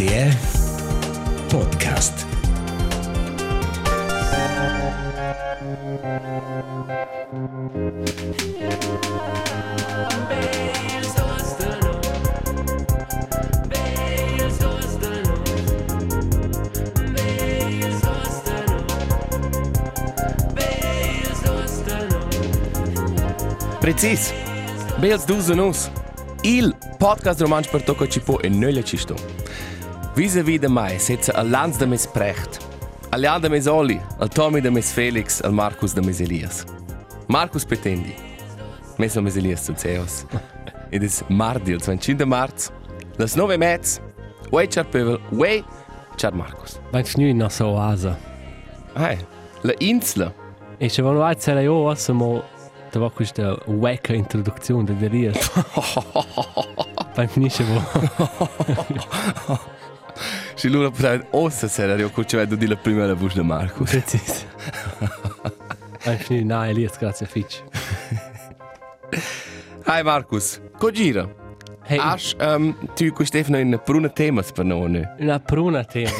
RTR Podcast. Precis. Bels duzenus. Il podcast romanč per tocco cipo e nölle cisto. Visa vida mai setza al Lanz de mes Precht, al Jan de mes Oli, al Tommy de mes Felix, al Marcus de mes Elias. Marcus Petendi. Mes mes Elias zu Zeus. Ed es mardi, il 25 marz, las nove mezz, uei char pevel, uei char Marcus. Mein Schnee nach so Oase. Ai, la insla. E se vanno a essere io, siamo da va questa wecca introduzione di Elias. Poi finisce vo. Si lura poteva ossa serio, co ci vedo di la prima la voce de Marcus. Precis. Poi finisce, no, Elias, grazie Fitch. Hai Marcus, co gira? Hey, Asch, um, tu cu Stefano in pruna temas per noi. una pruna tema.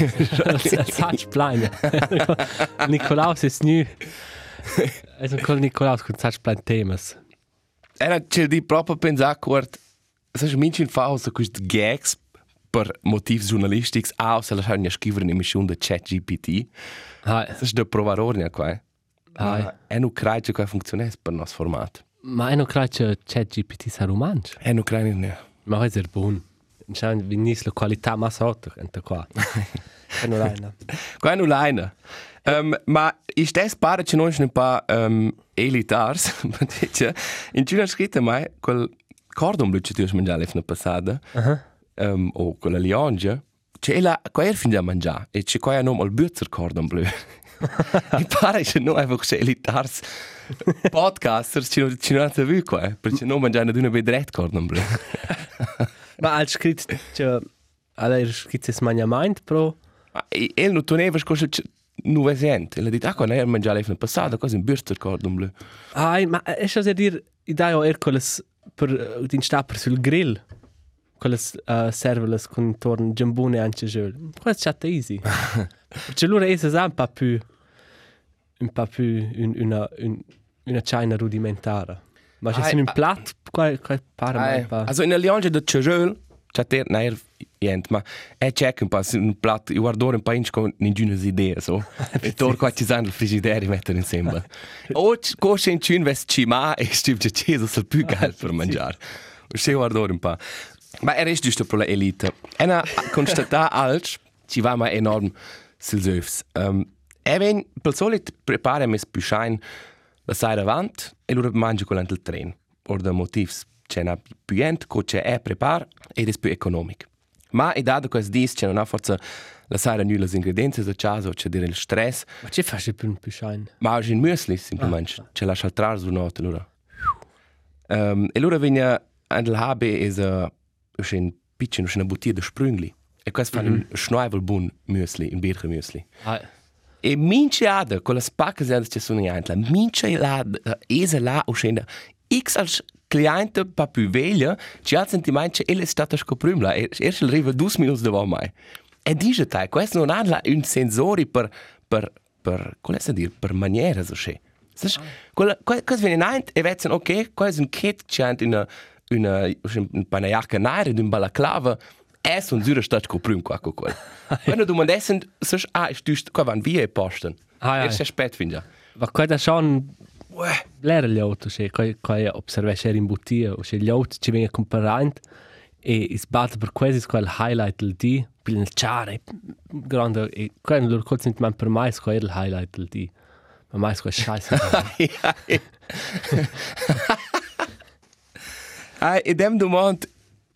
Sač plajne. Nikolaus ist nu. Es ist col Nikolaus con sač plajne temas. Era c'è di proprio pensare quart, sai minci in fausa quist gags per motivi giornalistici, ah, se la sai ne scrivere in emissione de ChatGPT. Hai, Sai da provare ornia qua. hai. E non crei che funziona per il nostro formato. Ma eno krače chat GPT sa romanč. E non crei ne. Ma è ser buon. Diciamo, vinis la qualità ma sotto, ente qua. E non l'hai, Qua non l'hai. Um, ma i stes pare che noi un po' um, elitars, ma dice, in Cina scritta mai quel cordon blu che tu hai mangiato la passata, Aha. Um, o quella liongia, c'è la, qua er fin da mangiare, e c'è qua nome al buzzer cordon blu. I pare che noi avevo che elitars podcasters ci non ci non vu qua, perché non mangiano d'una bedret cordon blu. Ma als scritto, cioè, alle scritto es mania mind pro. Ma e e non toneva scorso nuove gente, e le dit, ah, quando er mangiato la passata, cosa in buzzer cordon blu. Ai, ma è già a dire, i dai o ercoles per din stapper sul grill. Quelles uh, serveles con torn giambone anche giù. Questo è chat easy. Cioè, loro è un po' più un po' più un, una un, una china rudimentare. Ma Ai, sono un ah. plat, qua qua pare Ai, un po'. Also in der Liange de Chajol, c'è ter nair jent, ma è check un po' un plat, io guardo un po' con ninguna idea, so. E tor qua ci sanno il frigidaire mettere insieme. O cosce in cin vest cima e stiv c'è ceso sul più gal per mangiare. O se guardo un po'. Ma è rest giusto per la elite. E na constata alc, ci va ma enorm sul zöfs. Um, e ven, per solit prepara mes shine la sai davant e loro mangia con il tren. Or da motivs c'è una più gente che c'è è prepar ed è più economico. Ma e dato che dis c'è una forza la sai nulla ingredienti da caso c'è dire il stress, Ma ci fai più un più shine? ma anche in muesli semplicemente Ah, c'è la saltrare su notte allora. Um, e loro vigna an il habe is a un piccino una bottiglia di sprungli. E questo fa un schneivel bun muesli, un birche muesli. Ai. E mince ada, con la spacca se che sono in la mince la esa la o scena x als cliente pa più veglia, ci ha sentimento che è stata scoprumla e erst arriva due minuti dopo mai. E dice te, questo non ha la- un sensore per per per come si dire, per maniera so che. Sai, quella questo viene in e vedono ok, questo è un kit c'è in una una un panaiacca nera di un balaclava è un zura stat coprum qua con quel. Quando du man essen, sag ah, ich düst, qua van wie posten. Ai, ai. Erst sehr spät finde. Ma quella schon l'era gli auto, se coi coi osservesce in bottiglia o se gli auto ci vengono comparant e is bat per questo quel highlight del di per il chare grande e quello loro col sent man per mai quel il highlight del di ma mai quel scheiße Ah, in dem moment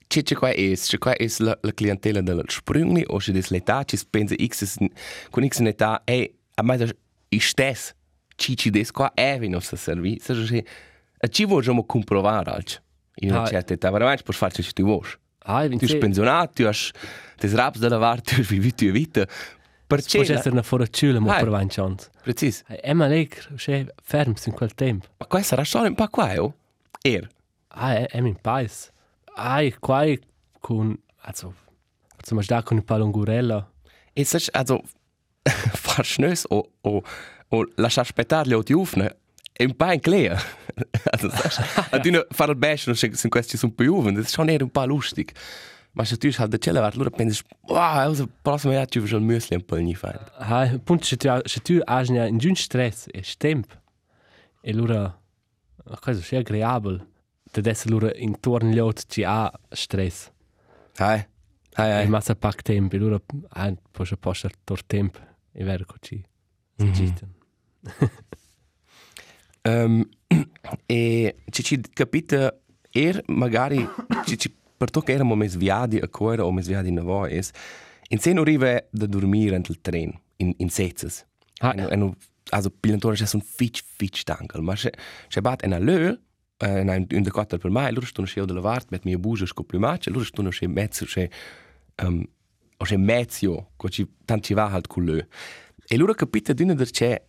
c'è c'è qua es, c'è qua es la, la clientela del sprungli o c'è des l'età, c'è pensa x con x età e a mai da i stes ci ci des qua è vino sa servi, sa che a ci vogliamo comprovare alc. In una Ah. certa età, veramente per farci ci tu vuoi. ai Tu sei pensionato, tu hai des raps da lavar, tu hai vivuto tua vita. Per Può essere una foracciula ma per vain chance Precis. è ma lecr se ferms in quel tempo Ma qua sarà solo un po' qua, oh? Er. Ah è è min pais ai quai con also zum Beispiel da con un palongurella. E sai, also, far schnös o, o, o lasciar aspettare gli altri ufne è un po' in clea. also, sai, ad una fare il bescio, non se questi sono più uven, das ist schon eher un po' lustig. Ma se tu halt da cella vart, allora pensi, wow, also, prossimo anno ci faccio il müsli un po' ogni fine. Ha, punto se tu se tu hai in giun stress e stemp. E allora cosa è agreeabile. Da adesso allora intorno agli altri ci ha stress. Hai, hai, E hai. massa pac tempo, e allora ah, poi se posso tor tempo e vero così. Mhm. Mm Um, e ci ci capita er magari ci ci per to che eramo mes viadi a cuore o mes viadi na vo es in se non rive da dormire nel tren in in setzes Ah, e, no, also pilantore c'è un fitch fitch stankel ma c'è c'è bat en a lö en ein in de quattro per mai loro stanno sceo della vart met mia buja sco plumace loro stanno c'è mezzo c'è um o c'è mezzo co ci tanti va halt con lö e loro capita d'una der c'è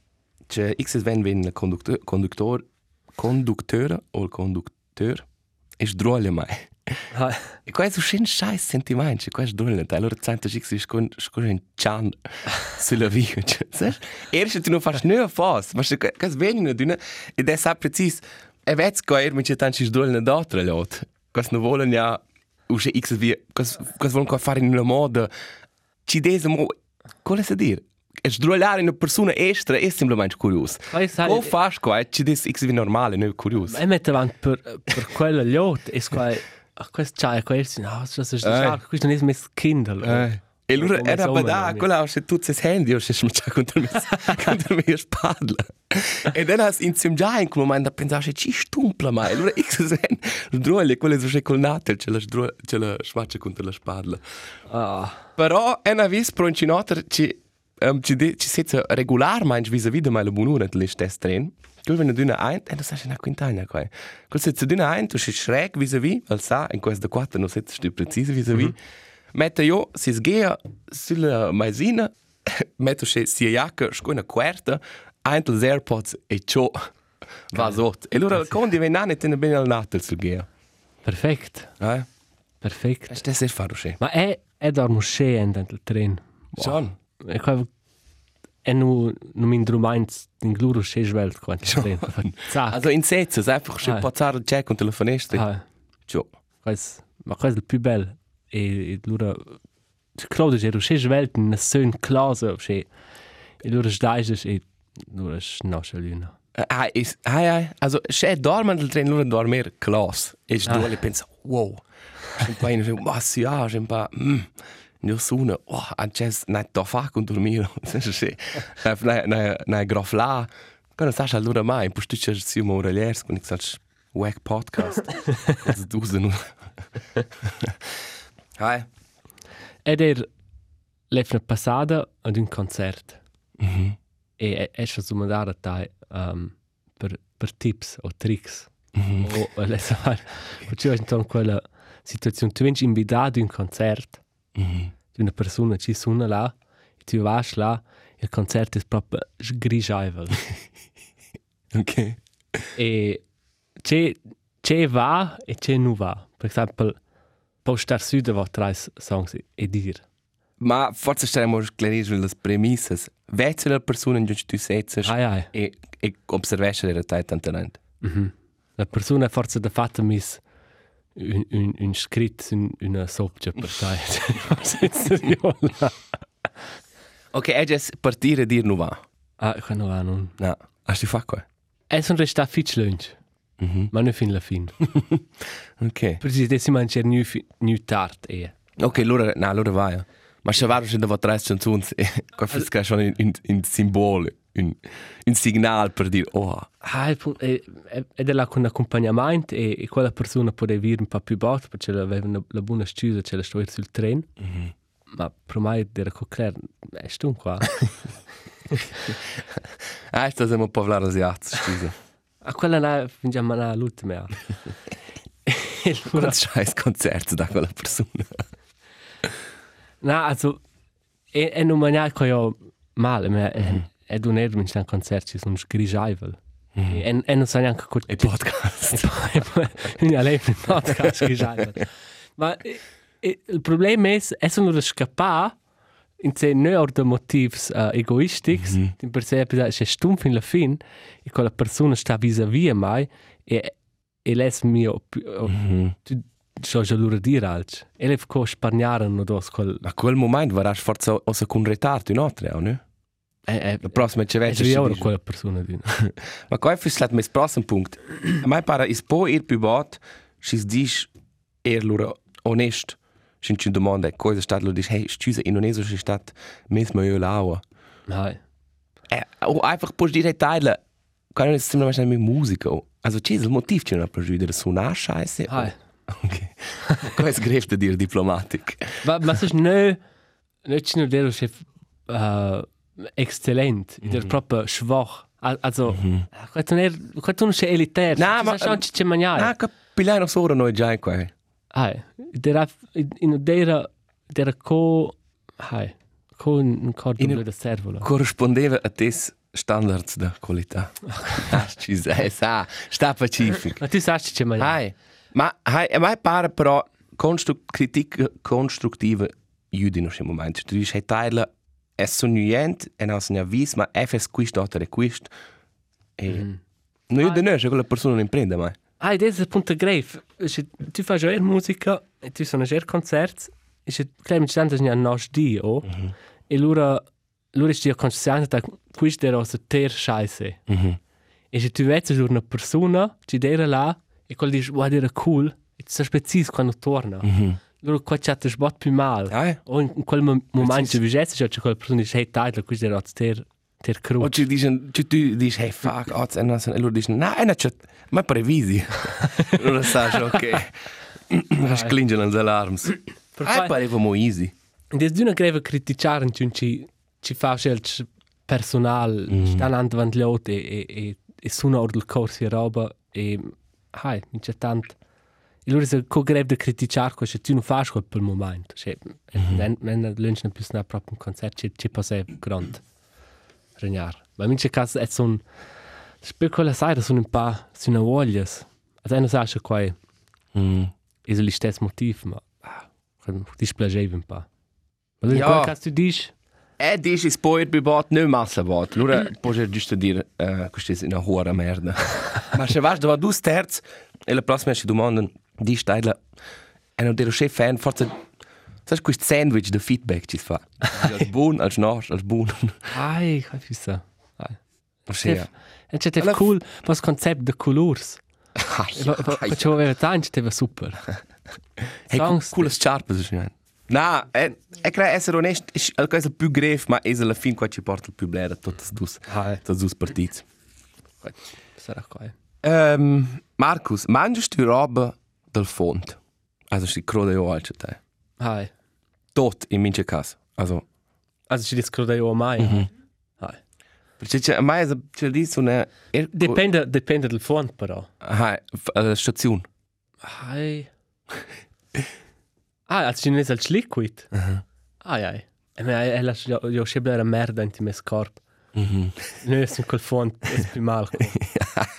c'è x ven ven il conductor conductor conducteur o conducteur è sdrolle mai ah, E questo è un scheiß sentiment, cioè questo è dolente. Allora sento che si scon scon in chan sulla via, cioè. Erst tu non fast nö fas, ma se kas venino d'una e da sa precis. E vets ko er mit tanti dolne d'altra lot. Kas no volen ja usce x via, kas kas volen ko fare in una moda. Ci desmo Qual è a dire? E sdrollare una persona extra è semplicemente curioso. Vai, sai- O fas qua, ci des x via normale, non curioso. E mette avanti per, per quello gli altri e qua a questo c'è questo no, questo è Eh. questo non è mes Kindle. Eh. E allora era no? quella se tutte le handy o se smuccia contro me contro me spadla. E dann has insieme già in quel momento pensato ci stumpla mai. Allora x sen drolle quelle so col natel ce la ce la smuccia contro la spadla. Ah, Però è una vis pro incinotter ci um, ci de, ci setza regular mai vis-a-vis de mai la bunura del stess tren. Quel wenn du ein, e das ist na quintagna qua. Quel setza du ein, tu sei schräg vis-a-vis, al sa in questa quattro non setza stu precise vis-a-vis. Mette io si sgea sulla maisina, metto se sia jacca sco una quarta, ein dels AirPods e ciò va sot. E allora condi ven anni tenne bene al natel sul gea. perfekt. Eh? Perfekt. E stess er faro se. Ma è è dormo sche in del tren. Schon. E qua è nu nu min drumains in gluro sche svelt qua in tren. Also in Sätze, einfach schon Ah. passare il check und telefonierst. Ah, Ciao. quais, ma quais il più bel e lura Claude je sche svelt in sön clase sche. E lura sdaiges e lura schnosche luna. Ah, is, ah, ja, also, se dormen del tren, loro dormir class. E Ah. ah. du pensa, wow. Un po' in, ma si ha, un po', mm. Io sono, oh, anches, na, da fa con dormire. Se, na, na, na, grof la. Quando stai allora mai, poi tu c'è si mo reliers, con ich sag, wack podcast. Das du so. Hi. Ed er l'efna passada ad un concert. Mhm. E è schon so mandare a te um, per, per tips o tricks. Mhm. o o le sa Perciò è a quella situazione. Tu vieni invitato a un concert Mhm. di una persona ci suona là e tu vai là il concerto è proprio sgrigiavel. Okay. e c'è va e c'è non va. Per esempio, può stare su da tre songs e dire. Ma forse staremo a chiarire le premisse. Vedi la persona in cui tu sei e, e osservassi la realtà tanto tanto. Mhm. La persona forse da fatta mis un, un, un scritto in una soppia per te. Ok, e già partire e dire non va. Ah, quando va non. No, hast du fatto qua? E sono restato fitch lunch, Mhm. ma non fin la fin. Ok. Perché si mangia nu, fi- nu tard e. Ok, allora, no, allora vai. ja. Ma se vado se devo tre canzoni, qua fischia schon in, in, in simbolo, un, un signal per dire, oh, Ah, è, è, è della con accompagnamento e, e quella persona può avere un po' più basso perché aveva una, la buona scusa c'è la storia sul treno. Mhm. Ma per me era concreto, è stu qua. ah, siamo un po' parlare asiatico, scusa. A quella là fingiamo na l'ultima. E allora, Quanti scheiß concerti da quella persona? no, also, è, è non maniaco io male, ma è, è d'un erbo in stand concerti sono sgrigiavel. E, e non so neanche cosa... E podcast. E poi, poi, quindi a lei in podcast sgrigiavel. Ma e, e- il problema è è sono da scappare in se ne or de motivs uh, egoistics, mm -hmm. per se è c'è stum fin la fin e quella persona sta vis-à-vis a mai e e les mio mm -hmm. tu so già loro dire alc. E le co sparniare no dos quel A quel moment varás forza ossa con retardo in altre, o no? eh, eh, La prossima ci è vece. già ora quella persona di. Ma qua è fislat mes prossimo punkt. A mai para is po ir più bot, schis dis er lura honest. Sin ci domanda cosa stat lo dis hey, scusa in oneso si stat mes ma io laua. Hai. Eh, o einfach puoi dire teile. Kann es immer wahrscheinlich mit Musik. o. Also c'è il motiv c'è una pregiudere suonar scheiße. Hai. Okay. Qua è sgrefte dir diplomatic. Ma ma se ne ne ci no dello chef uh, exzellent, mm -hmm. der proprio schwach. Al- Also, mm -hmm. questo non è questo non è elitaire. No, ma- non c'è mangiare. Ah, capillano solo noi già qua. Hai. Der in der der co hai. Co un cordo In- da servola. Corrispondeva a tes standards da qualità. Ah, ci sei, sa, sta pacific. Ma tu sai c'è mangiare. Hai, ma hai, a mai pare però constru critica costruttiva judino in momento. Tu dici, hey, teile, è sonnuent, è non se vis, ma è fes quist, otter quist. E... Mm. No, io non è quella persona non prende mai. Hai, das ist der Punkt grave. Tu fai già musica e tu sono già concerti e se cremi ci tanto a nos di o e loro loro sti consciente da questo era so ter scheiße. Mm -hmm. E se tu vedi sur una persona ci dera là e quel dici guarda era cool e tu sai preciso quando torna. Mm -hmm. Loro qua c'è te sbot più mal. Ah, O in, in quel mo- momento ci vegesse c'è quella persona dice hey taglia questo era ter ter cru. O ci dicono, tu, tu dici, hey, fuck, odds, e non e loro dicono, no, è una chat, ma previsi. non lo sai, ok. Ma sclingono le alarms. Per Ah, fai- pareva mo easy. Des d'una greva criticar in cun ci ci fa scel personal mm. sta andando davanti l'ot e e e e suna or del corsi e roba e hai mi c'è tant e loro se co greva de criticar co se tu non fas quel per moment se men men lunch na più na proprio un concert ci ci passa grand regnar ma mi c'è cas è son quella sai sono un pa sono voglias also einer sa qua è Mm. is il stesso motiv ma ah, dispiaceva un pa ma ja. cas tu dici E dici, spoiler bei bot, non massa bot. Allora, puoi giusto dire, uh, questa è una buona merda. Ma se vas davanti due terzi, e la prossima ci domandano, di stella, e non dire, chef fan, forse, sai questo sandwich di feedback ci si fa. Als buon, als nos, als buon. Ai, kaj fisa. Ai. Sì, ja. E c'è te Alla- cool, was concept de colors. Ah, E va va va c'ho aveva tanto, te va super. Hey, cool, Songs. cooles charpe, so schnell. Na, e, e credo essere onesto, è la cosa più grave, ma è alla fine qua ci porta il più blera, tutte e due, Ai. tutte e due partite. Sarà qua. Um, Markus, mangias tu roba del fond? Also, si crode io alce te. Ai. Tot, in mince cas. Also, Also ci discorde io mai. Mhm. Ai. perché c'è mai c'è lì su una er, Dipende dipende del font però. ah, uh, stazione. Ai. Ah, also ci ne al liquid. Mhm. Ai ai. E me è la io scebbia era merda in mes corp. Mhm. Ne è in quel font, è più mal.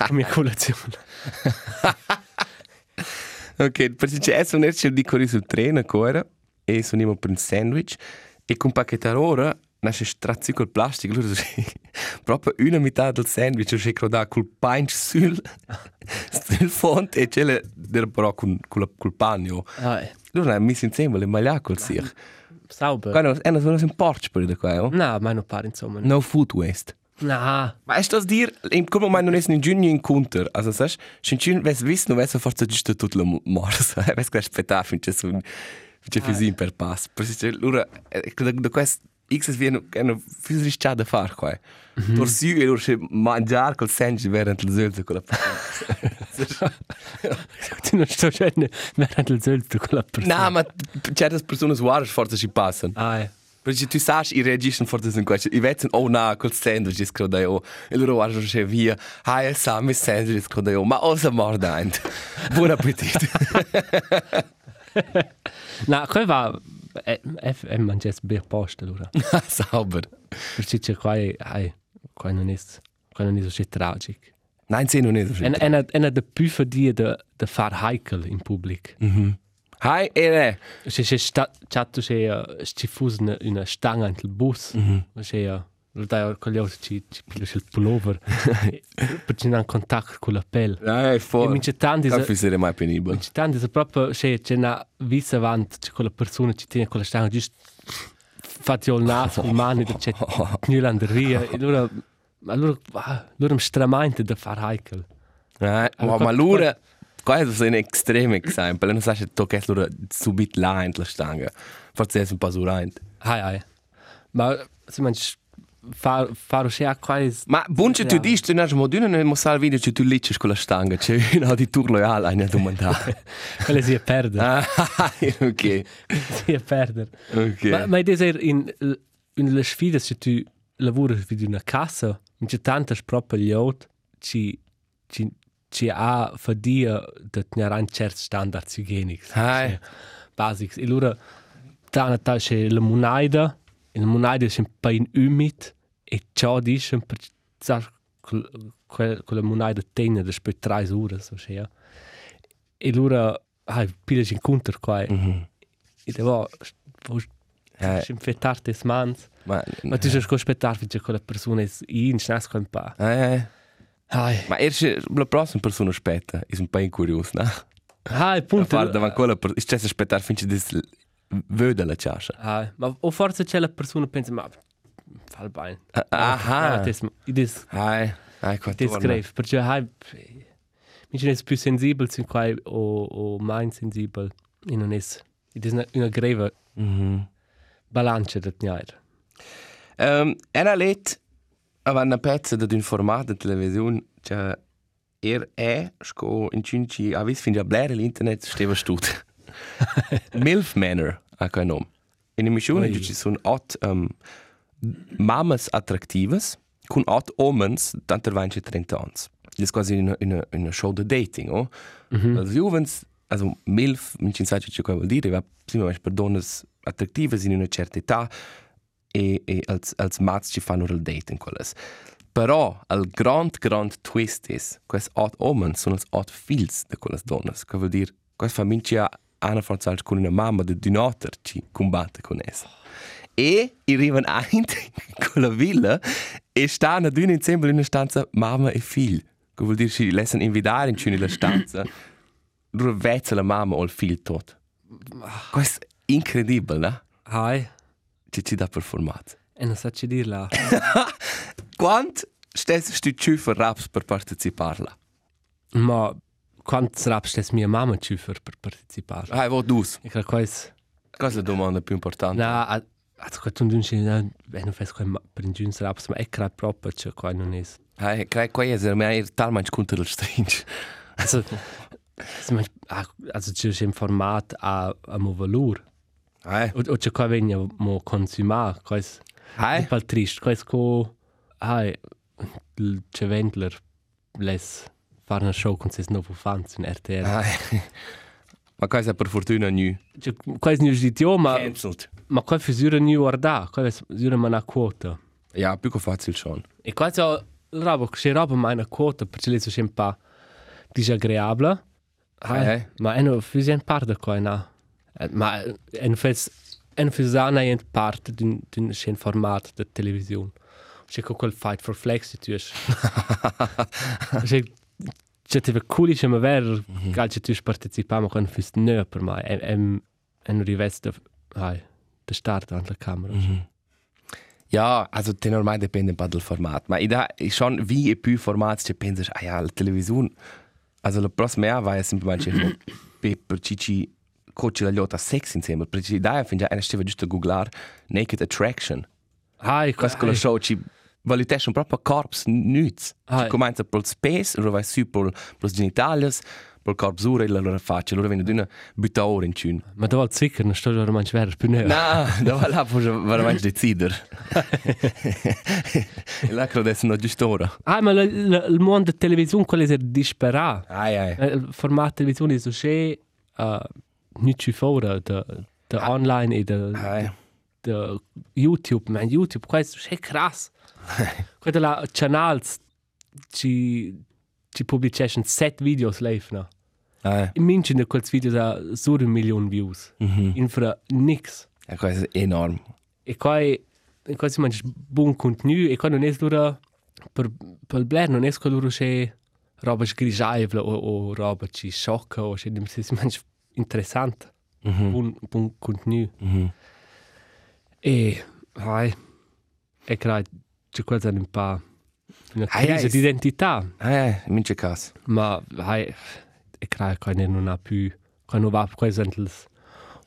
Come colazione. Ok, perché c'è un erce di corri sul treno ancora e sono per un sandwich e con pacchettare ora nasce strazzi col plastico, allora proprio una metà del sandwich c'è crodato col punch sul sul font e c'è le del però con col pagno. Ai. Allora è messo insieme le maglia col sir. Sauber. Quando è una sono un porch per da qua, oh? No, ma non pare insomma. No food waste. No. Ma è das dir, in quel momento non è in giugno in counter. Also, sai, se in ves vis, non ves forse giusto tutto il morso. Ves che aspettare finché su finché fisin per pass. Perché allora da da questo X es viene una fisica da fare qua. Per si e loro se mangiare col sandwich verant il zölze con la Tu non sto scende, veramente il zolto con la persona. No, ma certe persone guardano forse ci passano. Ah, eh. Perché tu sai, i reagiscono forse in questo. I vedono, oh no, col sandwich è scroda io. E loro guardano c'è via. Ah, è sa, mi sandwich è scroda io. Ma osa mordant. Buon appetito. No, qua va... È, è, è mangiare per posto, allora. Sauber. Perché c'è qua, ai, qua non è... Qua non è so tragico. Nein, sì, non è so. E è una, è una de più fadia de, de far heikel in pubblic. Mhm. Ere. Se se sta chatto se ci fusi una, una stanga nel bus. Mm -hmm. Se lo dai con gli altri ci ci piglia il pullover. per ci non contatto con la pelle. Hai, E for. mince tanti Non se essere mai penibile. mince tanti se proprio se c'è una vista avanti c'è quella persona ci tiene con la stanga giusto fatti il naso, le mani da c'è knullanderia. E allora allora allora mi stramante da far Heikel. Eh, Allora, ma, ma qua- l'ora, questo è un estremo esempio, non sai se tocca l'ora subito là in la stanga. Forse è un po' surante. Hai hai. Ma se man far far uscire quasi Ma bunce tu Ja. dici, tu non hai moduno, non mossa il video che tu licis con la stanga, c'è un auditor loyale, hai domandato. quelle si perde. ah, ok, si perde. ok. Ma ma idea è in in le sfide se tu lavori in una casa, c'è tanta proprio gli out ci ci ci ha fadia da tenere un certo standard igienici. Hai. Basics. E allora tana ta c'è la monaida, e la monaida è un po' in umid e ciò dice per zar quella monaida tenere da spet tre ore so c'è. E allora hai pile in counter qua. Mhm. E devo Eh, infettare le mani. Ma, Ma tu sei aspettare finché quella persona è in, non è un po'. eh, Ai, ma erst la prossima persona aspetta, è un po' incurioso, no? ai, A punto. parte davanti quella persona, c'è da aspettare finché dis vede la ciascia. Ai, ma o forse c'è la persona pensa, ma fa il bene. Aha. Io dis, Hai, hai, qua dis grave, perché hai, mi sono più sensibile sin qua o, o meno sensibile. E non è, ed è una, una grave Mhm. bilancia da tenere. Um, era aveva una pezza di un formato di televisione che er è sco in cinci ha visto fin a blare l'internet stava stut Milf Manor a quel nome in emissione Oi. ci sono ot um, mamas attraktives con ot omens tanto 20 30 anni è quasi una, una, una show di dating oh? Mhm. als juvens also Milf min sa che cosa vuol dire va prima per donne attrattive in una certa età e, e als, als mats ci fanno il date in quelles. Però il grand, grand twist is, quest ot omen sono els ot fils de quelles donnes, che vuol dire, quest famiglia Anna Franzals con una mamma de d'un alter ci combatte con essa. E arrivano ein con la villa e stanno una insieme in una stanza mamma e figlio. Che vuol dire, si lasciano invitare in una stanza, loro vezza la mamma o il figlio tot. Questo è incredibile, no? Ai, Ci ci dà per formato. e non sa ci dirla. Quant stessi tu ci per raps per partecipare? Ma quanto sarà stess mia mamma ci per per partecipare? Ah, vo dus. E questo Cosa è la domanda più importante? Na, a- also kad tu dunci, na, beh, non fes quai per in giun saraps, ma è credo proprio che qua non è. Ah, crei qua è mai talmente contro il stringe. Also, also, man- ah, also c'è un format a, a mo valur. Ah, O, o c'è qua vegna mo consumar, quais, ah, è pal trist, quais co, ai, il c'è Wendler, les, show con ses novo fans in RTL. ah. Ma cosa per fortuna nu? C'è quais non dit io, ma, Cancelled. ma qua fisura new guarda, qua fisura ma una quota. Ja, più che facile schon. E c'è la roba, c'è roba ma una quota, perché lì c'è un po' disagreabile. Ah, eh? Ma è una fusione parte qua, no? Eh, Ma è una fes è una fusione è parte di un di un scen format di televisione. C'è con quel fight for flex tu es. C'è c'è te cool c'è ma ver calcio tu partecipa ma quando fist nö per mai è è è un riveste ai de start an la camera. Ja, also te normal depende un po' dal format. Ma idea è schon wie e più format che pensi, ah ja, la televisione. Also la prossima era vai semplicemente per per cici coach la lotta sex insieme. Per cici idea fin già stava giusto a googlare naked attraction. Ai Questa con la show ci valutation proprio corps. Ah, Ci comincia per il space, ora vai su per per genitalias, per il corps ura e la loro faccia. Allora viene d'una butta ora in cun. Ma da volta sicher, non sto già ormai ver più nö. No, da va là poi veramente decider. E là credo adesso non giusto ora. Ah, ma la- la- il mondo della televisione quello è disperato. Ai ai. Eh, Il format televisione è così uh, nicht più fuori da, da online e da, Ai. da YouTube. Man, YouTube, questo è krass. Quello là, canals ci, ci pubblicano set videos live, no? Ah, in minci in quels videos ha sur un milion views. mhm. Infra nix. E questo è enorme. E qua è e qua si mangia buon contenuto e qua non è dura per per Blair non è quello che roba sgrigiaevole o, o roba ci sciocca o che si mangia interessante. Mhm. Buon, buon contenuto. Mhm. E vai. E credo c'è quasi un po' una ai, crisi di identità. Eh, in mince caso. Ma vai, credo che non ha più, che non va quasi agli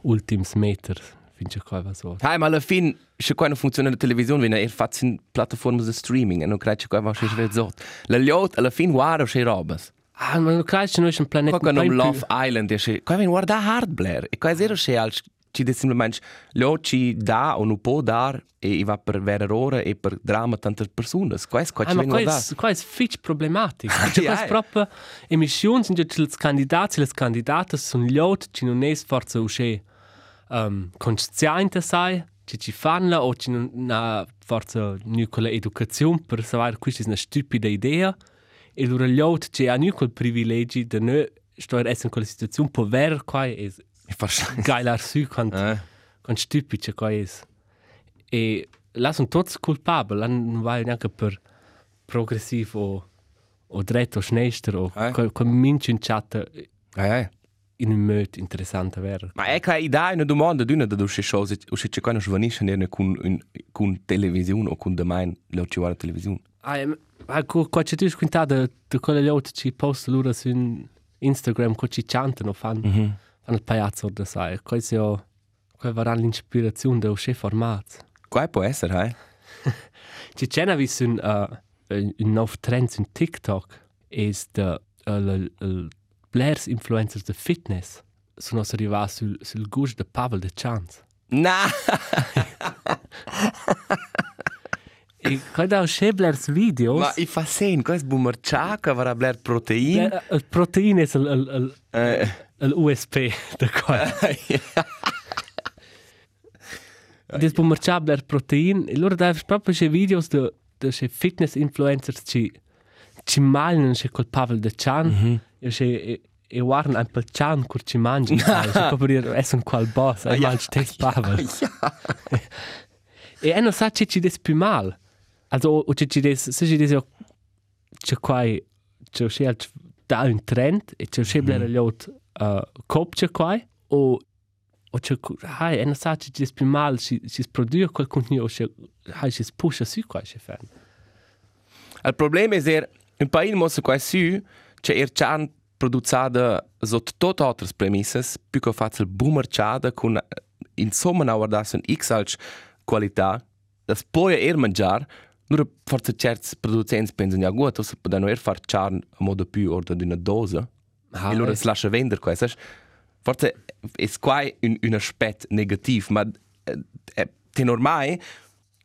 ultimi metri, finché qua va so. Hai, ma alla fine, se qua non funziona la televisione, viene er fatto in piattaforme di streaming e non credo che qua va a scegliere zot. La liot, alla fine, guarda se robas. Ah, ma non credo che noi siamo un pianeta Qua con più- Love Island, e qua viene guarda hard Blair. E qua è zero se al ci de semplicemente liot ci dà o non può dar e va per vere ore e per drama tante persone. Qua è qua Ah, ci ma viene guardare. qua è fitch problematico. Ai, Cioè, qua è ai. proprio emissioni, sono i candidati le candidate sono gli altri che non è forse uscire um, consciente, sai, che ci fanno o che non ha forse quella educazione per sapere che questa è una stupida idea e gli altri che hanno quel privilegio di non stare in quella situazione per vedere qua è E faccio. geilar su quanto Eh. quanto stupido qua è. E là sono tutti colpabili, non vai neanche per progressivo o, o dritto o sinistra o Eh. eh? con minci in chat Eh, eh. in un modo interessante vero. Ma è che hai una domanda d'una da due cose, o se c'è quando svanisce ne con con televisione o con domani guarda televisione. Ah, ah, co- qua c'è tu squintato di quelle gli altri ci posta loro su Instagram, co ci cantano, fanno Mhm. fanno il pagliazzo da sai. Questo è qua varrà l'ispirazione del chef format. Qua può essere, eh? Ci c'è una vis un, uh, un nuovo trend su TikTok è the uh, uh, Blairs influencers de fitness sono arrivati sul, sul gusto di Pavel de Chance. Na! E quando ho scelto Blairs videos, Ma i fa sen, questo boomerciaca va a bler protein. Blair- il proteine è il, il, il, Eh. il USP da qua. Des bumercià Blair protein e loro dai proprio c'è videos de, de c'è fitness influencers ci ci malano c'è col Pavel de Chance. E c'è e, e guardano un po' Chan cur ci mangi. C'è proprio è un qual boss, e mangi te Pavel. E non sa che ci des più mal. Also, o che ci des, se ci des, c'è qua, c'è c'è da un trend, e c'è c'è blera gli altri uh, cop c'è qua, o o c'è, hai, e non sa che ci des più mal, ci, ci produce quel contenuto, c'è, hai, ci pusha su qua, c'è fan. Il problema è che un paese mosse qua su, c'è er chan produzada sotto tutte altre premisse, più che faccia il boomerciada con eh, insomma una guardasse un x alc qualità, das poi er mangiar, nur forse certi produzenti pensano ja gut, se potranno er far charn a modo più orda di una dose. Ah, e loro eh. si lascia vendere questo. Forse è qua un, un aspetto negativo, ma eh, eh, è normale,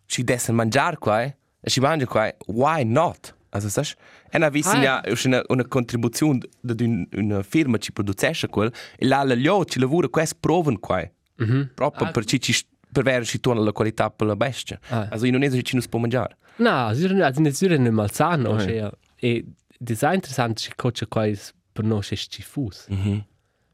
ci deve mangiare qua, e si mangia qua, why not? Also, sai, è una vista, Ah. ja, è una, una contribuzione di un, una firma che produce quel, e là le loro ci lavora questo provano qua. Mhm. Proprio Ah. per ci, ci per vedere se torna la qualità per la bestia. Ah. Also, in Indonesia ci non si può mangiare. No, zure, also nicht zure ne malzano, Ah, okay. e design interessant ci coach qua is per no c'è stifus. Mhm.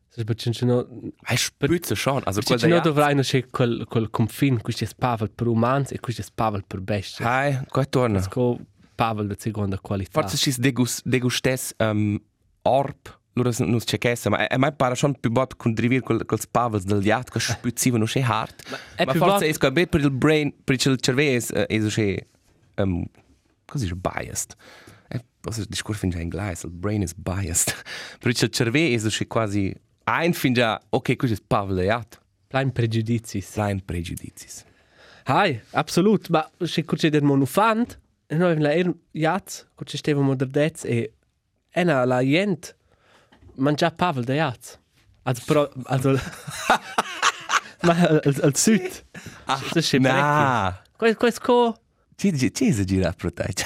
Se per c'è no è spüzze schon. Also, c'è no dovrai no c'è quel quel confin, questo è pavel per umans e questo è pavel per bestie. Hai, qua torna. Sco pavel de seconda qualità. Forse ci degus, degustes um, orb, loro non c'è che ma a me pare schon più bot contribuire col, col spavels del gat, che spuzziva non c'è hard. è Ma forse è sco per il brain, per il cervello, è c'è, um, così è biased. Eh, cosa discorso in inglese, il brain is biased. per il cervello è c'è quasi, ein finge, ok, questo è pavel del gat. Plein prejudicis. Klein prejudicis. Hai, absolut, ma c'è curce del monufant, e noi la er jaz, curce steva moderdez e ena la jent mangia pavel de jaz. Also pro also ma al, al sud. Ah, das ist Na, Quais quais co ci ci esagerato per te.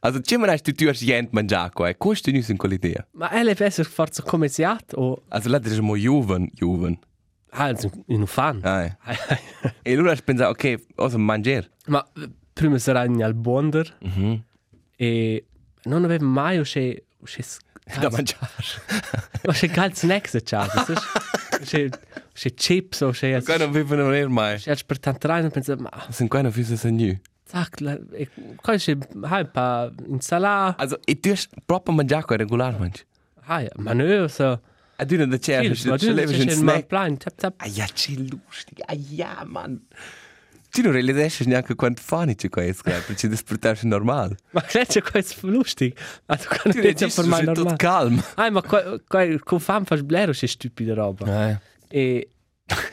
Also, ci me tu tu hast gente mangiare qua, e questo è in quell'idea. ma LFS ist forza come siat o Also, là è mo juven, juven. ah in un fan. Ah, e allora hai pensato, ok, cosa mangiare? Ma eh, prima sarà in al bonder Mhm. e non avevo mai usce da mangiare. Ma c'è gal snacks a casa? C'è c'è chips o c'è Qua non vivono non mai. c'è per tanto rein pensa ma Sind qua non füße sind new. zac la e qua c'è hai pa insalata Also, ich tue proprio mangiare qua regular mangi. hai ma no so A du Chill, c'è tu levi un c'è il snack. Ah ja, c'è lustig. Ah ja, man. Ci non realizesci neanche quanto c'è qua, perché ci despertasci normal. ma c'è qua è lustig ma tu Tu nicht regisci per mai tutto calmo. hai ma qua qua con fam fas blero c'è stupida roba Eh. e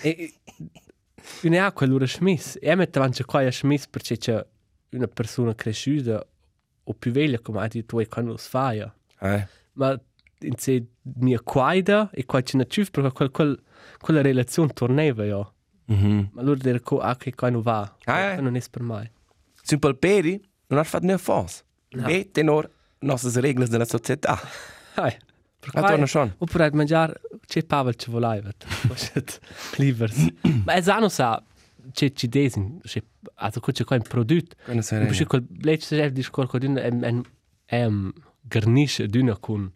e ne ha quell'ora smiss e mette avanti qua è smiss perché c'è una persona cresciuta o più veglia come ha detto tu e quando lo fai Eh. ma in se mia quaida e qua c'è una ciuf perché quel, quel, quella relazione tornava io Mhm. ma allora dire che ah, che qua non va Ah, eh. Non è per mai Sunt pel peri, non har fatto niente fos. No. E tenor nostre regole della società. perché Ma torna schon. oppure mangiare c'è pavel ci voleva livers ma è sano sa c'è ci desin c'è also c'è qua un prodotto Quando sei Un bisschen quel letzte Chef discorso con un un un garnish d'una con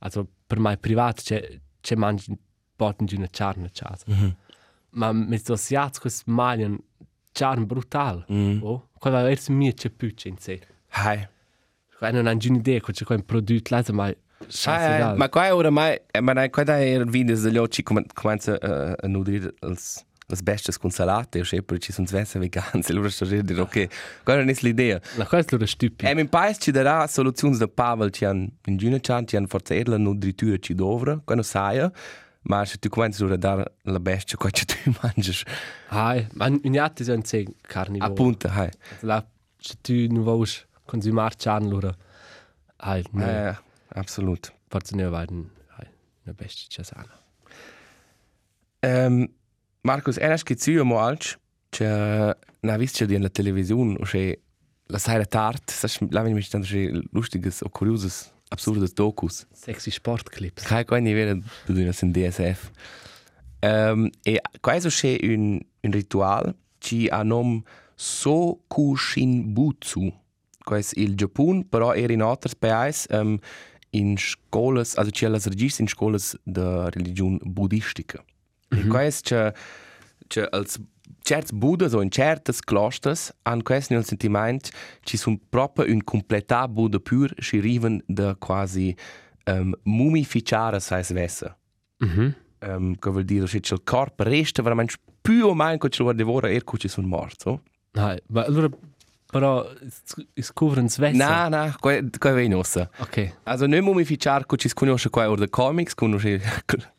also per mai privat c'è c'è mangi porten di una charne casa. Ma mit so siats quest malian charne brutal. Mm. Oh, qua va ers c'è più c'è in sé. Hai. Qua non hanno un'idea che c'è qua un prodotto là mai. Hai. Ma qua ora mai, ma dai, qua dai er videos degli occhi comincia a, a nutrir als las bestes con salate, o se per ci sono svesse vegans, e loro sto a dire, ok, qua non è l'idea. La cosa è loro stupida. E min paese ci darà soluzioni da Pavel, ci hanno in giuna chan, ci hanno forse er la nutritura ci dovra, quando sai, ma se tu cominci a dare la bestia, ci tu mangi, Hai, ma in jatti sono sé carnivoro. appunto, hai. La se tu non vuoi consumare charne loro. Hai, no. Eh, absolut. Forse ne va un una bestia c'è sana. Um, Markus, eras che zio mo alch, che na vist che in la televisione, o che la sera tard, sas la wenn mich dann che lustiges o kurioses absurdes dokus. Sexy Sportclips. Kai kai ni vera du in in DSF. Um, e kai so che un un ritual ci a nom Sokushinbutsu. Kai es il Japon, però era in alters paesi um, in scolas, also ci las regis in scolas de religion buddhistica. Mm -hmm. E che als certs Buddhas o in certas closters han quais nel sentiment ci sun proprio un completà Buddha pur ci riven de quasi um, mumificare sais vessa. Mhm. Um, che vuol dire che il corpo resta veramente più o meno che ci lo devora er che ci sono morto. Hai, ma allora però scopren svessa. Na, na, qua qua vei nossa. Ok. Also non mumificar che ci conosce qua or de comics, conosce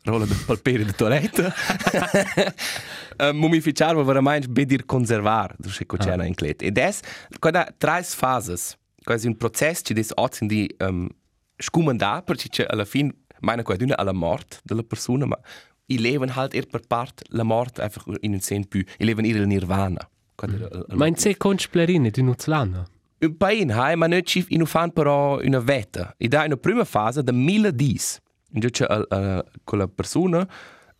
rola de palpere de toilette. uh, mumificar va veramente bedir conservar, du che c'è Ah. in clet. E des, qua da tre fases, quasi un processo ci des ozzin di um, scumandà, perché c'è alla fin meine qua d'una alla mort della persona, ma i leven halt er per part la mort einfach in un sen più, i leven ir il nirvana. Da- al- al- Ma in di Nuzlana. Un pain hai, ma noi ci in fan però una vetta. E da una prima fase da 1010. Invece uh, uh, con la persona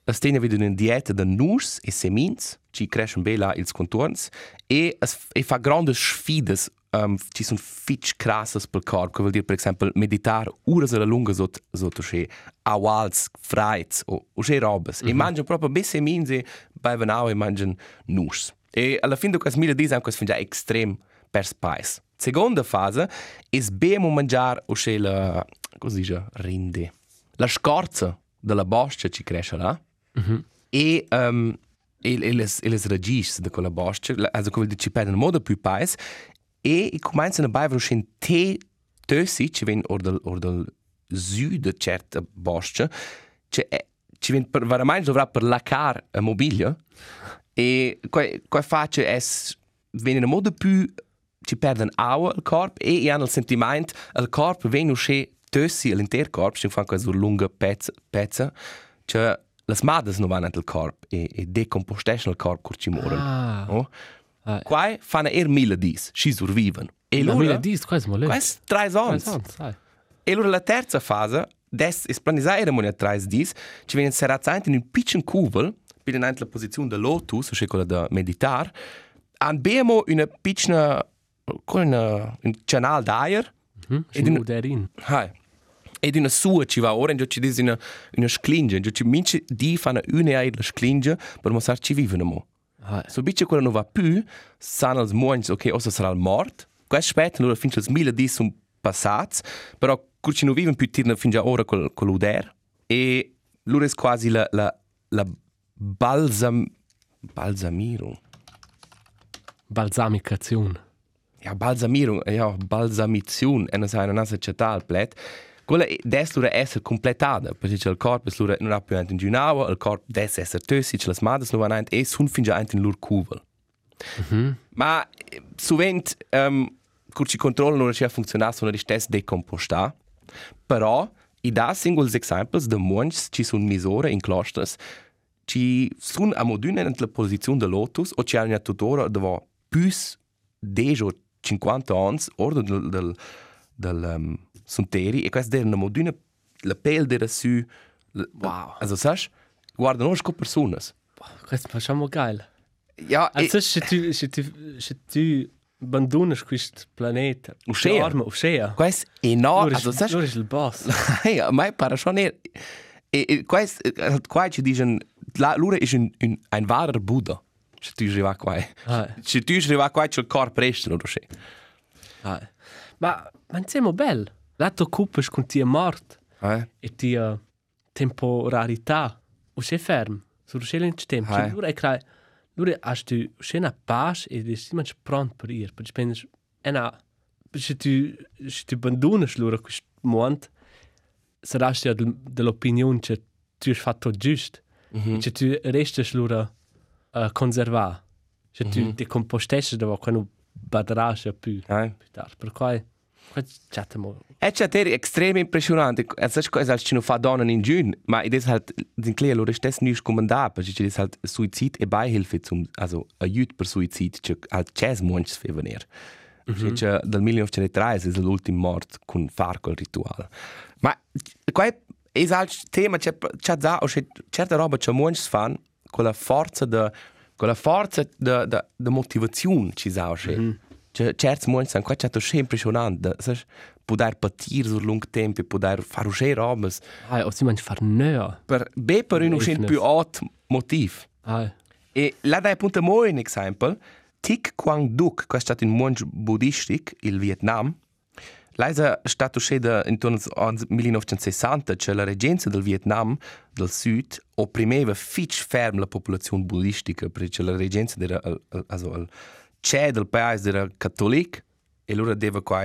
la stena vede una dieta da nus e semins, ci crescono bene ils contorns e, es, e fa grandi sfide um, ci sono fitch crasses per corpo, che vuol dire per esempio meditare ore alla lunga sotto sotto che awals, freiz o, o che robes. Mm -hmm. E mangiano proprio bene semins e bevono e mangiano nus. E alla fine di questo 1010 anche si già estrem per spice. Seconda fase è bene mangiare o che la, cosa dice, rinde. La scorza della boscia ci cresce là. Mm -hmm. E, um, e, e, le, e le ragis di quella boscia, also come ci perdono modo più pais, e, e cominciano a bere un tè tössi, ci viene or del, or del sud certa boscia, ci, ci viene per, veramente dovrà per laccar a mobilia, e quai face es viene in modo più ci perdono aua il corpo e hanno il sentimento il corpo viene uscire tössi all'intero corpo ci fanno questa lunga pezza pezza cioè le madres non vanno nel corpo e, e decompostiscono il corpo che ci muore Ah. oh? Ah. qua fanno er mille dis ci survivono e Ma allora mira dis, quasi mo le. questi tre anni sai. e allora la terza fase, des is planisare era monia trais dis, ci viene serrazzant in un piccin cuvel, per in la posizione da lotus, o quella da meditar, abbiamo una piccina, con una, un canal d'aer, Mhm. E di- Schnu derin. hai, ed una sua ci va ora, ci dis una, una sclinge, ci mince di fanno una e la sclinge per mostrare ci vivono mo. Ah, So bice quello non va più, sanno els moins, ok, ossa sarà mort. Questo aspetta, allora finché els mille di sono passati, però curci non vivono più tirano fin già ora col, con l'uder. E loro è quasi la, la, la balsam... balsamiro. balsamicazione. Ja, balsamiro, ja, una sai, una nasa cetal plet. Quella des lura essere completata, perché c'è il corpo, lura non ha più in giunava, il corpo des essere tössi, c'è le smades non vanno e sun fin già in lur cuvel. Ma eh, sovent um, curci controllo non riesce a funzionare sono di stess decompostà, però i da singoli examples de monks ci sono misure in clusters ci sono a modune nella posizione de lotus o ci hanno tuttora dove più di 50 anni ordine del, del, del um, sunteri e questa è una modune la pelle della su Wow. also sai guarda non sco persone Questo facciamo geil. ja e, Also, se tu, se tu, se tu abbandonas questo pianeta, Uscea. arma, uscea. questo è enorme Loro also sai è il boss. ja, ma pare schon eher. E, e quais, quai ci dicono, la, lura è un, un, un vero Buddha. Se tu arriva qua. Ah, Se tu arriva qua, c'è il corpo resto, non lo sai. ah. Ma, ma insieme bello. Là tu occupas con tia morte Eh? e tia temporalità. O sei fermo. Sul scelente tempo. Ah. Lura è crai. Lura hast tu scena pace e si mangi pronto per ir. Perché pensi, e na, se tu, se tu abbandonas lura questo mondo, sarai ja dell'opinione che tu hai fatto giusto. Mhm. Če tu reščeš lura uh, konzerva, če tu mm -hmm. ti komposteš, da quando badaraš a più Eh? più tardi. Per cui, qua chatamo. E c'è te estrem impressionante. E sai cosa ci non fa donna in giun, ma ed è halt sind klar, lura stess nicht komandar, perché c'è halt Suizid e Beihilfe zum also aiut per Suizid, c'è halt chess monch für venir. Mhm. C'è dal 1903 è l'ultimo mort con far quel rituale. Ma qua è halt tema c'è c'è da o c'è certa roba c'è monch fan con la forza de con la forza de de de motivazione ci sa c'è. C'è certi monch san qua c'è to impressionante, sai poder patir sur lung tempo, poder fare uscire robes. Ah, o si mangi far nöa. Per be per un Reifnes. più alt motiv. Ah, E là dai appunto mo un esempio, Thich Quang Duc, questo è stato un monge buddhistico, il Vietnam, Lei è stato uscita intorno al 1960, cioè la reggenza del Vietnam del Sud opprimeva fitch ferm la popolazione buddhistica, perché la reggenza era il, il, also, il c'è del paese era cattolico e allora deve qua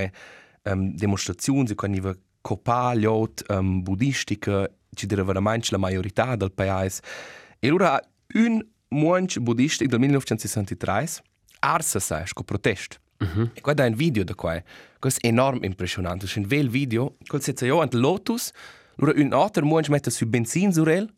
um, dimostrazioni, qua niva copaliot um, buddhistica, ci deve veramente la maggiorità del paese. E allora un monge buddhistico del 1963 arsa sai, sco protest. Mhm. E guarda un video da qua. Questo è enorme impressionante. C'è un bel video. Quel sezza io ant Lotus. Allora un altro monge mette su benzin su el.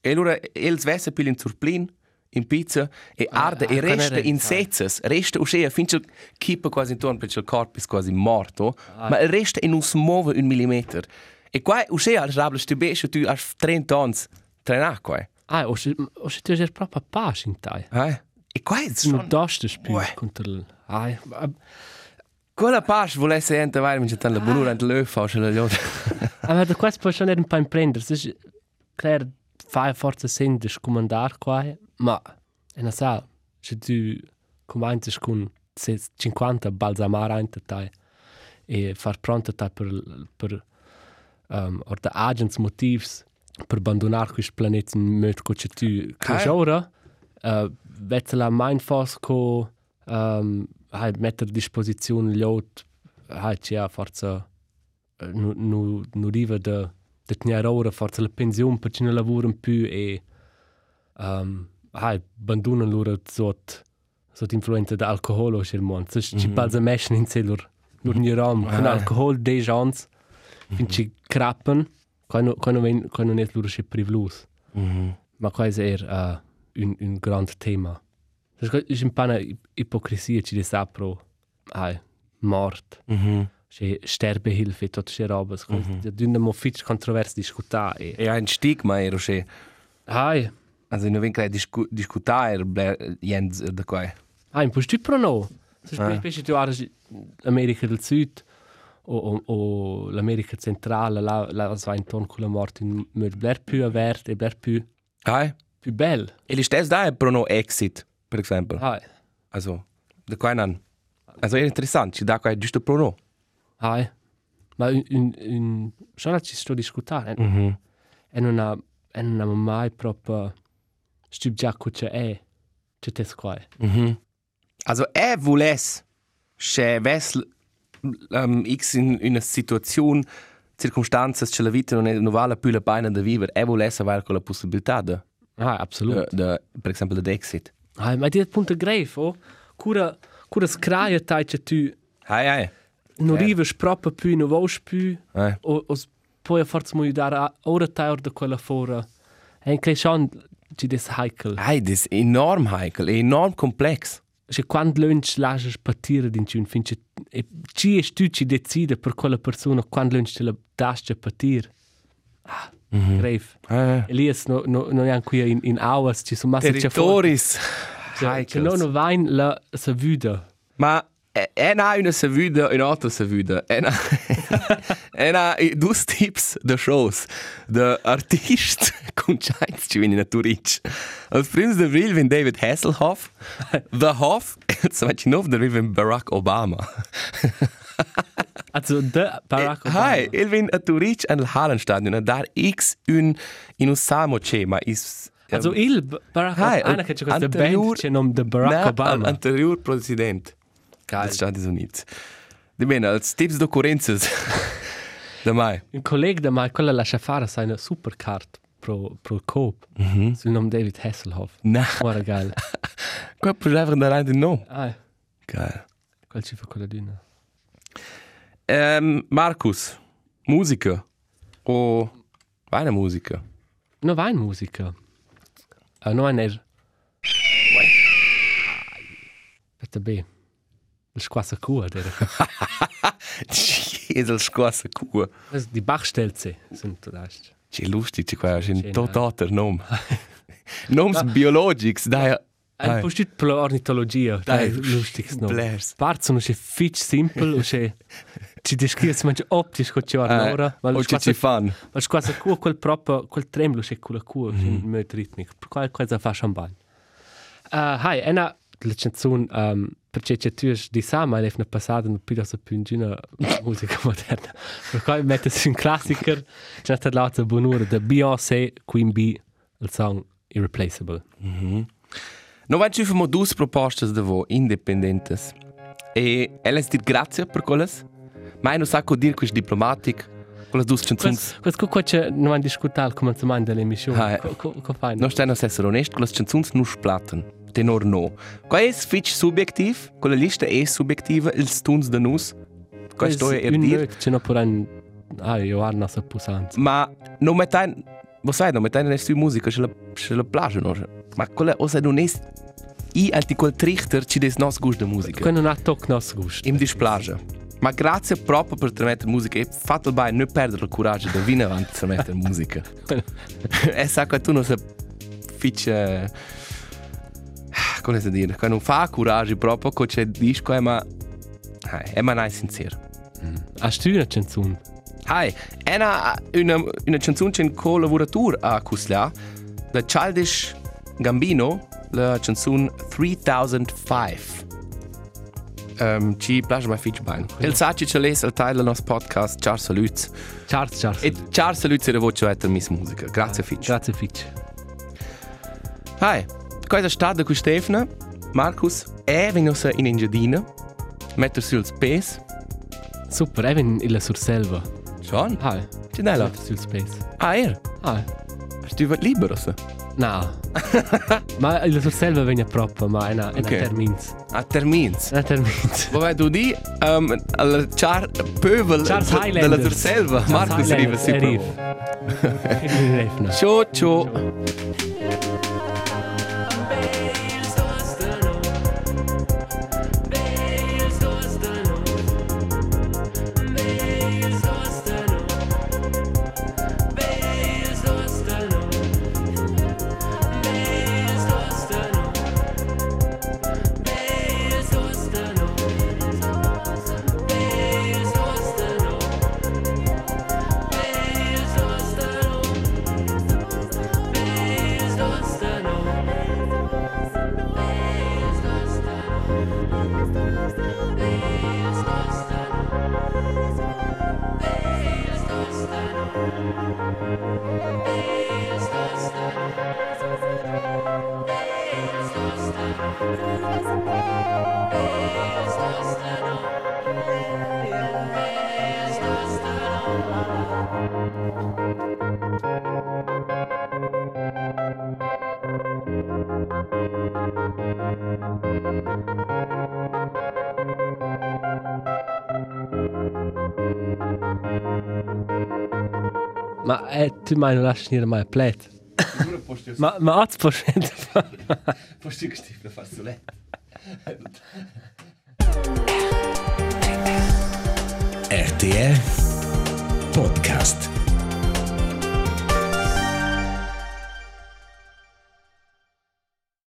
E allora el svesse pil in surplin in pizza e arde ah, e resta in sezzas. Resta uscea finché kippa quasi intorno perché il corpo è quasi morto. Ma il resta e non si muove un millimetro. E qua uscea al rablo stubesce tu hai 30 anni. Trenà qua. ah, o se, o se tu sei proprio a pace in tai. Eh? E qua è Non dostes più contro il... Ah, ah, Quella pace volesse ente vai mi c'è la bonura ante l'öfa o ce la liota. ah, ma da questo puoi schon un po' imprendere. Se è chiaro, fai forza sen di scomandare qua, ma è una sa, se tu cominci con 50 balsamare in tai e far pronto tai per, per um, or da agents motivs per abbandonare questo pianeta in modo che tu Ah. ora uh, vete la mein fos co um, hai mettere a disposizione gli ot hai c'è forza eh, nu nu nu riva de de tenere ora forza la pensione perché non lavorano più e um, hai abbandonano loro sotto sotto influenza da alcol o c'è il mondo se ci balza mesh in loro loro ni ram con Ah. alcol dei gens fin ci crappen quando quando ven quando è loro c'è privlus. Ma questo è uh, un, un grande tema. Das ist ein paar Hypocrisie, ci sa pro ai mort, c'è sterbehilfe, tutto c'è roba. Da dunne mo fitch kontrovers discutare. E ein stigma ero che Ai, also non venga discu discutare jens da qua. ai, puoi tu pro no. Ah. specie tu ares America del Sud o, o, o l'America centrale, là, là es va intorno con la morte bler più e bler più, Hai? più bel. E li stess da è pro no exit, per esempio. Hai, Also, da qua non. Also, è interessante, ci da qua giusto pro no. hai. Ma un, un, un, schon ci sto discutando, e, Mhm. e non ha, e non ha mai proprio già cosa è, c'è te qua. Mhm. Also, er vules, se ves um, x in una situazione, circostanze, che la vita non, è, non vale più la pena di vivere, er vules avere quella possibilità de, Ah, de, absolut. de, per esempio, di Ah, ma di punto grave, oh, cura, cura scraia tai che tu Hai, hai. non arrivas proprio più, non vuoi più, hai. o, o poi a forza mi aiutare ora tai da quella fora. E in crescent ci des heikel. Hai, das ist enorm heikel, enorm komplex. Se quando lunch lascias partire din ciun fin che e ci es tu ci decide per quella persona quando lunch te la dasce partire. Ah, grave. Hai, Elias no no no è qui in in hours ci sono massa c'è fuori. Territoris. Che non no vain la sa vida. Ma en ha una savuda, un altra savuda. Ha, en ha i- dus tips de shows. De artist con Giants ci viene a Turic. Als prins de Vril vin David Hasselhoff. The Hoff, wat je nog, de vin Barack Obama. Also de Barack Obama. Hai, il vin a Turic an il Hallenstadion. Und da x un in un samo ce, ma is... Also il Barack Obama, che c'è questa band c'è nome de Barack Na, Obama. Anterior president. Geil. Des Stati Units. Di bene, als tips d'occurrences. da mai. Un collega da mai, quella lascia fare seine Supercard pro, pro Coop. Mhm. Sul nome David Hasselhoff. Na, Guarda geil. qua puoi einfach da rein di no. Ah, Geil. quel ci fa quella d'una. Ähm, Markus, Musiker. O eine Musiker. No va in musica. Uh, no è er... Aspetta beh. Il squassa cua, der. Esel scossa cua. Das die Bachstelze sind da. C'è lustig, c'è qua, c'è un Schön, totater nom. Noms biologics, da Ein postit per l'ornitologia. Dai, Dai, lustig no. blers. Part sono che fitch simple o che ci descrives manche optisch co ci Eh, ora, ma o il ci fan. ma squassa cua quel proprio quel tremolo che quella cua Mhm. in mod ritmic. Per qual cosa fa champagne. Uh, hai, ena la canzone um, perché c'è tu di sama è una passata un più da più in una musica moderna. Per quale mettersi un classiker, c'è stata l'altra buonura da Beyoncé, Queen Bee, il song Irreplaceable. No vai ci famo dus propostas de vo independentes. E elles dir grazie per quelles. Mai no sacco dir quis diplomatic. Quelles dus canzuns. Questo qua c'è non hanno discutato al cominciamento dell'emissione. Ah, eh. Come fai? No stai no essere onest, quelles canzuns nu splatten. Tenor no. Qua es fitch subjektiv, quella lista è subjektiva, ils tuns de nus. Qua sto er dir. c'è no per un... Ah, io ho una sappusanza. Ma no metain, vo sai, no metain ne stu musica, se la se la plage no. Ma quella osa non es i anti quel trichter ci des nos gust de musica. Quello non ha tocco nostro gusto. Im displage. Ma grazie proprio per trasmettere musica e fatto bene non perdere il coraggio di venire avanti a trasmettere musica. e sa che tu non sei fice... Come si dire? Che non fa coraggio proprio, che c'è disco, eh, ma... Eh, è ma non è sincero. Hast du una canzone? Hai, è una, una, una canzone che in collaboratura a Cusla, da Childish Gambino, la canzone 3005. Um, ci piace mai fitch bene. Il sacci ce l'es al teil del nostro podcast. Ciao saluts. Charles, Charles. E ciao saluts e la voce a Miss Musica. Grazie fitch. Grazie Fitch. Hai, cosa sta da con Stefano? Markus, è venuto in Engiadina. Mettere sul space. Super, even il surselva. Schon? Ah, Ci dai là? sul space. Ah, er? Ah, du was libero? so? No. ma il surselva viene proprio, ma è una, è una Ok. termins. A termins. Una termins. Vabbè, tu di um, al char Highlanders. della Highlanders, sempre. arriva. Ciao, ciao. Eh, tu mai non lasci venire mai a plet. Ma ma az poschent. Posti che stifle far sole. RTR.